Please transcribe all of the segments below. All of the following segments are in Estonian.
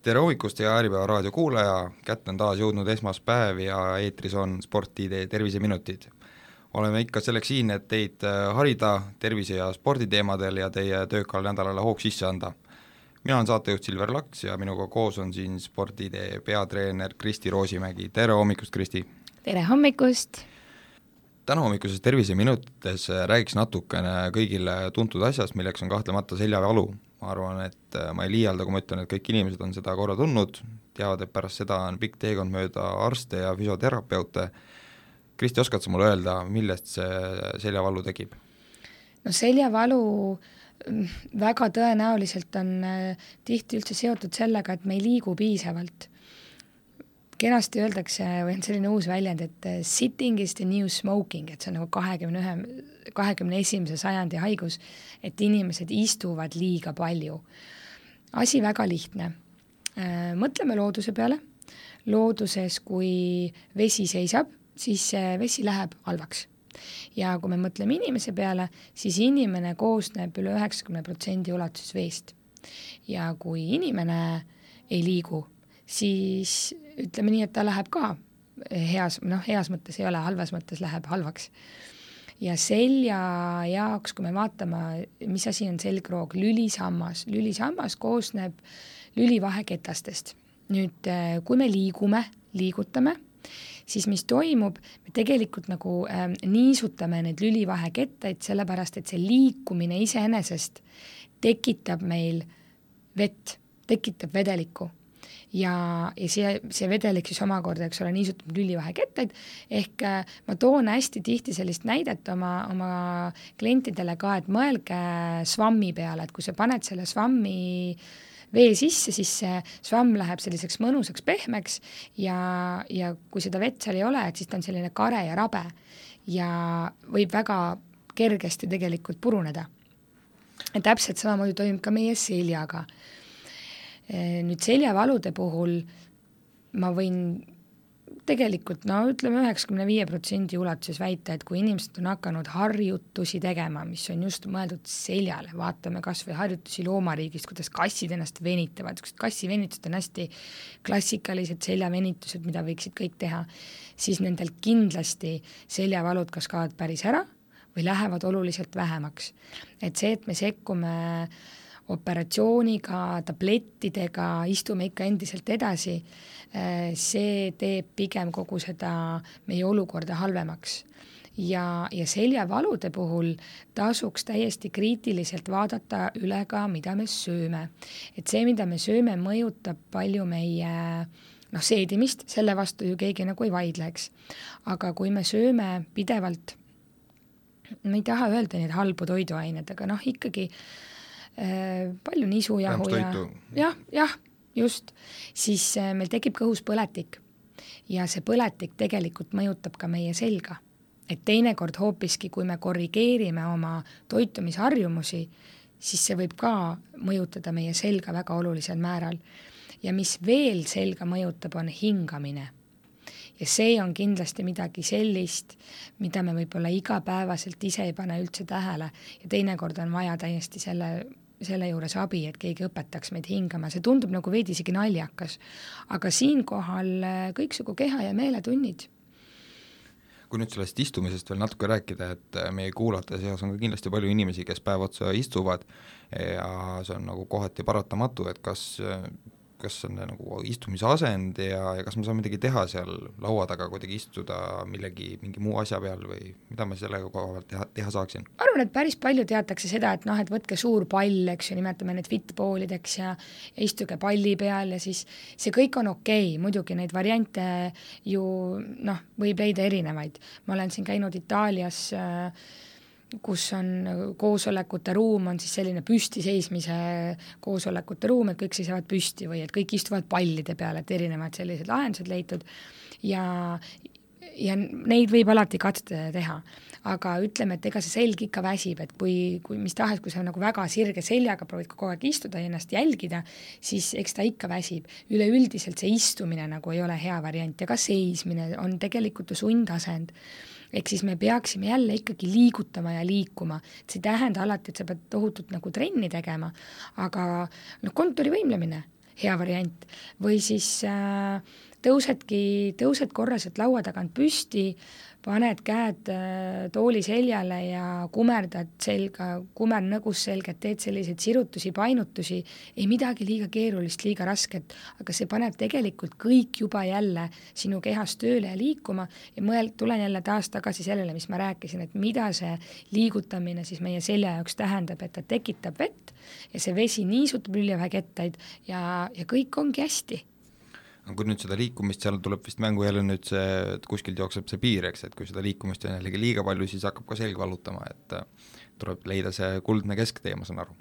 tere hommikust, hea Äripäeva raadio kuulaja, kätte on taas jõudnud esmaspäev ja eetris on Sport-ID terviseminutid. oleme ikka selleks siin, et teid äh, harida tervise- ja sporditeemadel ja teie töökal nädalale hoog sisse anda. mina olen saatejuht Silver Laks ja minuga koos on siin Sport-ID peatreener Kristi Roosimägi, tere hommikust, Kristi! tere hommikust! tänahommikuses Terviseminutites räägiks natukene kõigile tuntud asjast, milleks on kahtlemata seljavalu ma arvan, et äh, ma ei liialda, kui ma ütlen, et kõik inimesed on seda korra tundnud, teavad, et pärast seda on pikk teekond mööda arste ja füsioterapeute, Kristi, oskad sa mulle öelda, millest see seljavalu tekib? no seljavalu mm, väga tõenäoliselt on äh, tihti üldse seotud sellega, et me ei liigu piisavalt kenasti öeldakse, või on selline uus väljend, et eh, sitting is the new smoking, et see on nagu kahekümne ühe, kahekümne esimese sajandi haigus, et inimesed istuvad liiga palju. asi väga lihtne. Äh, mõtleme looduse peale, looduses, kui vesi seisab, siis see vesi läheb halvaks ja kui me mõtleme inimese peale, siis inimene koosneb üle üheksakümne protsendi ulatuses veest. ja kui inimene ei liigu, siis ütleme nii, et ta läheb ka heas, noh, heas mõttes ei ole, halvas mõttes läheb halvaks. ja selja jaoks, kui me vaatame, mis asi on selgroog, lülisammas, lülisammas koosneb lülivaheketastest. nüüd, kui me liigume, liigutame, siis mis toimub, me tegelikult nagu äh, niisutame neid lülivahekettaid, sellepärast et see liikumine iseenesest tekitab meil vett, tekitab vedelikku ja, ja see, see vedelik siis omakorda, eks ole, niisutab lülivahekettaid, ehk äh, ma toon hästi tihti sellist näidet oma, oma klientidele ka, et mõelge svammi peale, et kui sa paned selle svammi vee sisse, siis see svamm läheb selliseks mõnusaks pehmeks ja, ja kui seda vett seal ei ole, et siis ta on selline kare ja rabe. Ja võib väga kergesti tegelikult puruneda. täpselt samamoodi toimub ka meie seljaga nüüd seljavalude puhul ma võin tegelikult no ütleme, üheksakümne viie protsendi ulatuses väita, et kui inimesed on hakanud harjutusi tegema, mis on just mõeldud seljale, vaatame kas või harjutusi loomariigist, kuidas kassid ennast venitavad, niisugused kassivenitused on hästi klassikalised seljavenitused, mida võiksid kõik teha, siis nendel kindlasti seljavalud kas kaovad päris ära või lähevad oluliselt vähemaks. et see, et me sekkume äh, operatsiooniga, tablettidega, istume ikka endiselt edasi, eh, see teeb pigem kogu seda meie olukorda halvemaks ja, ja seljavalude puhul tasuks täiesti kriitiliselt vaadata üle ka, mida me sööme. et see, mida me sööme, mõjutab palju meie noh, seedimist, selle vastu ju keegi nagu ei vaidle, eks. aga kui me sööme pidevalt, ma ei taha öelda neid halbu toiduained, aga noh, ikkagi äh, Äh, palju nisujahu ja jah, jah, just, siis äh, meil tekib kõhus põletik ja see põletik tegelikult mõjutab ka meie selga. et teinekord hoopiski, kui me korrigeerime oma toitumisharjumusi, siis see võib ka mõjutada meie selga väga olulisel määral. ja mis veel selga mõjutab, on hingamine ja see on kindlasti midagi sellist, mida me võib-olla igapäevaselt ise ei pane üldse tähele ja teinekord on vaja täiesti selle selle juures abi, et keegi õpetaks meid hingama, see tundub nagu veidi isegi naljakas. aga siinkohal äh, kõiksugu keha- ja meeletunnid. kui nüüd sellest istumisest veel natuke rääkida, et äh, meie kuulajate seas on ka kindlasti palju inimesi, kes päev otsa istuvad ja see on nagu kohati paratamatu, et kas äh, kas on nagu istumise asend ja, ja kas me saame midagi teha seal laua taga, kuidagi istuda millegi, mingi muu asja peal või mida ma selle koha pealt teha, teha saaksin? ma arvan, et päris palju teatakse seda, et noh, et võtke suur pall, eks ju, nimetame neid fitballideks ja, ja istuge palli peal ja siis see kõik on okei okay., muidugi neid variante ju noh, võib leida erinevaid. ma olen siin käinud Itaalias äh, kus on koosolekute ruum, on siis selline püstiseismise koosolekute ruum, et kõik seisavad püsti või et kõik istuvad pallide peal, et erinevad sellised lahendused leitud ja, ja neid võib alati katsetada teha. aga ütleme, et ega see selg ikka väsib, et kui, kui mis tahes, kui sa nagu väga sirge seljaga proovid kogu aeg istuda ja ennast jälgida, siis eks ta ikka väsib. üleüldiselt see istumine nagu ei ole hea variant ja ka seismine on tegelikult ju sundasend ehk siis me peaksime jälle ikkagi liigutama ja liikuma, et see ei tähenda alati, et sa pead tohutut nagu trenni tegema, aga noh, kontorivõimlemine, hea variant. või siis äh, tõusedki, tõused korra sealt laua tagant püsti, paned käed äh, tooli seljale ja kumerdad selga, kumer nõgus selga, et teed selliseid sirutusi, painutusi, ei midagi liiga keerulist, liiga rasket, aga see paneb tegelikult kõik juba jälle sinu kehas tööle ja liikuma ja mõel-, tulen jälle taas tagasi sellele, mis ma rääkisin, et mida see liigutamine siis meie selja jaoks tähendab, et ta tekitab vett ja see vesi niisutab lüljeväekettaid ja, ja kõik ongi hästi aga kui nüüd seda liikumist, seal tuleb vist mängu jälle nüüd see, et kuskilt jookseb see piir, eks, et kui seda liikumist on jällegi liiga palju, siis hakkab ka selg valutama, et äh, tuleb leida see kuldne kesktee, ma saan aru.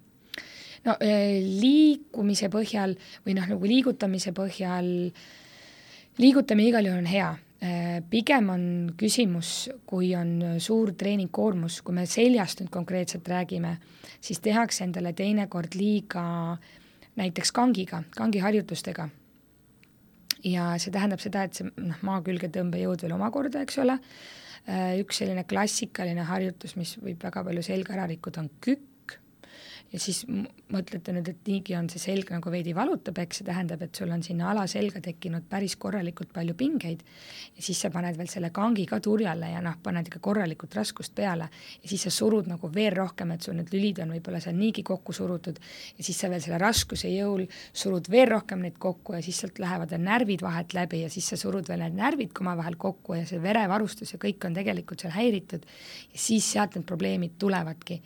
no äh, liikumise põhjal või noh, nagu liigutamise põhjal, liigutamine igal juhul on hea äh, pigem on küsimus, kui on suur treeningkoormus, kui me seljast nüüd konkreetselt räägime, siis tehakse endale teinekord liiga näiteks kangiga, kangiharjutustega ja see tähendab seda, et see noh, maa külge tõmbejõud veel omakorda, eks ole, äh, üks selline klassikaline harjutus, mis võib väga palju selga ära rikkuda, on kükk, ja siis mõtlete nüüd, et niigi on see selg nagu veidi valutab, eks? See tähendab, et sul on sinna alaselga tekkinud päris korralikult palju pingeid. Ja siis sa paned veel selle kangi ka turjale ja noh, paned ikka korralikult raskust peale. Ja siis sa surud nagu veel rohkem, et sul need lülid on võib-olla seal niigi kokku surutud. Ja siis sa veel selle raskuse jõul surud veel rohkem neid kokku ja siis sealt lähevad veel närvid vahelt läbi ja siis sa surud veel need närvid omavahel kokku ja see verevarustus ja kõik on tegelikult seal häiritud. Ja siis sealt need probleemid tulevadki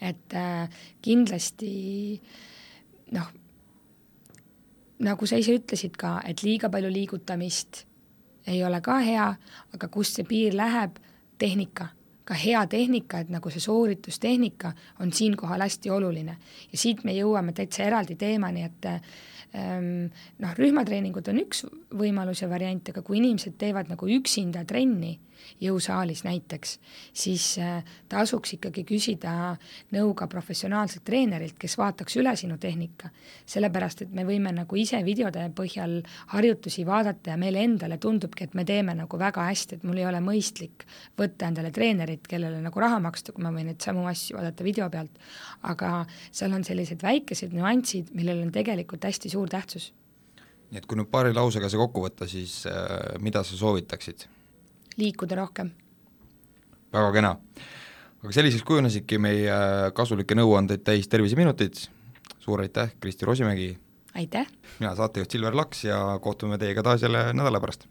et äh, kindlasti noh, nagu sa ise ütlesid ka, et liiga palju liigutamist ei ole ka hea, aga kust see piir läheb, tehnika, ka hea tehnika, et nagu see sooritustehnika on siinkohal hästi oluline. ja siit me jõuame täitsa eraldi teemani, et ähm, noh, rühmatreeningud on üks võimalus ja variant, aga kui inimesed teevad nagu üksinda trenni, jõusaalis näiteks, siis äh, tasuks ikkagi küsida nõu ka professionaalselt treenerilt, kes vaataks üle sinu tehnika. sellepärast, et me võime nagu ise videode põhjal harjutusi vaadata ja meile endale tundubki, et me teeme nagu väga hästi, et mul ei ole mõistlik võtta endale treenerit, kellele nagu raha maksta, kui ma võin neid samu asju vaadata video pealt. aga seal on sellised väikesed nüansid, millel on tegelikult hästi suur tähtsus nii et kui nüüd paari lausega see kokku võtta, siis äh, mida sa soovitaksid? Liikuda rohkem. väga kena. aga selliseks kujunesidki meie kasulikke nõuandeid täis terviseminutid, suur aitäh, Kristi Rosimägi! aitäh! mina, saatejuht Silver Laks ja kohtume teiega taas jälle nädala pärast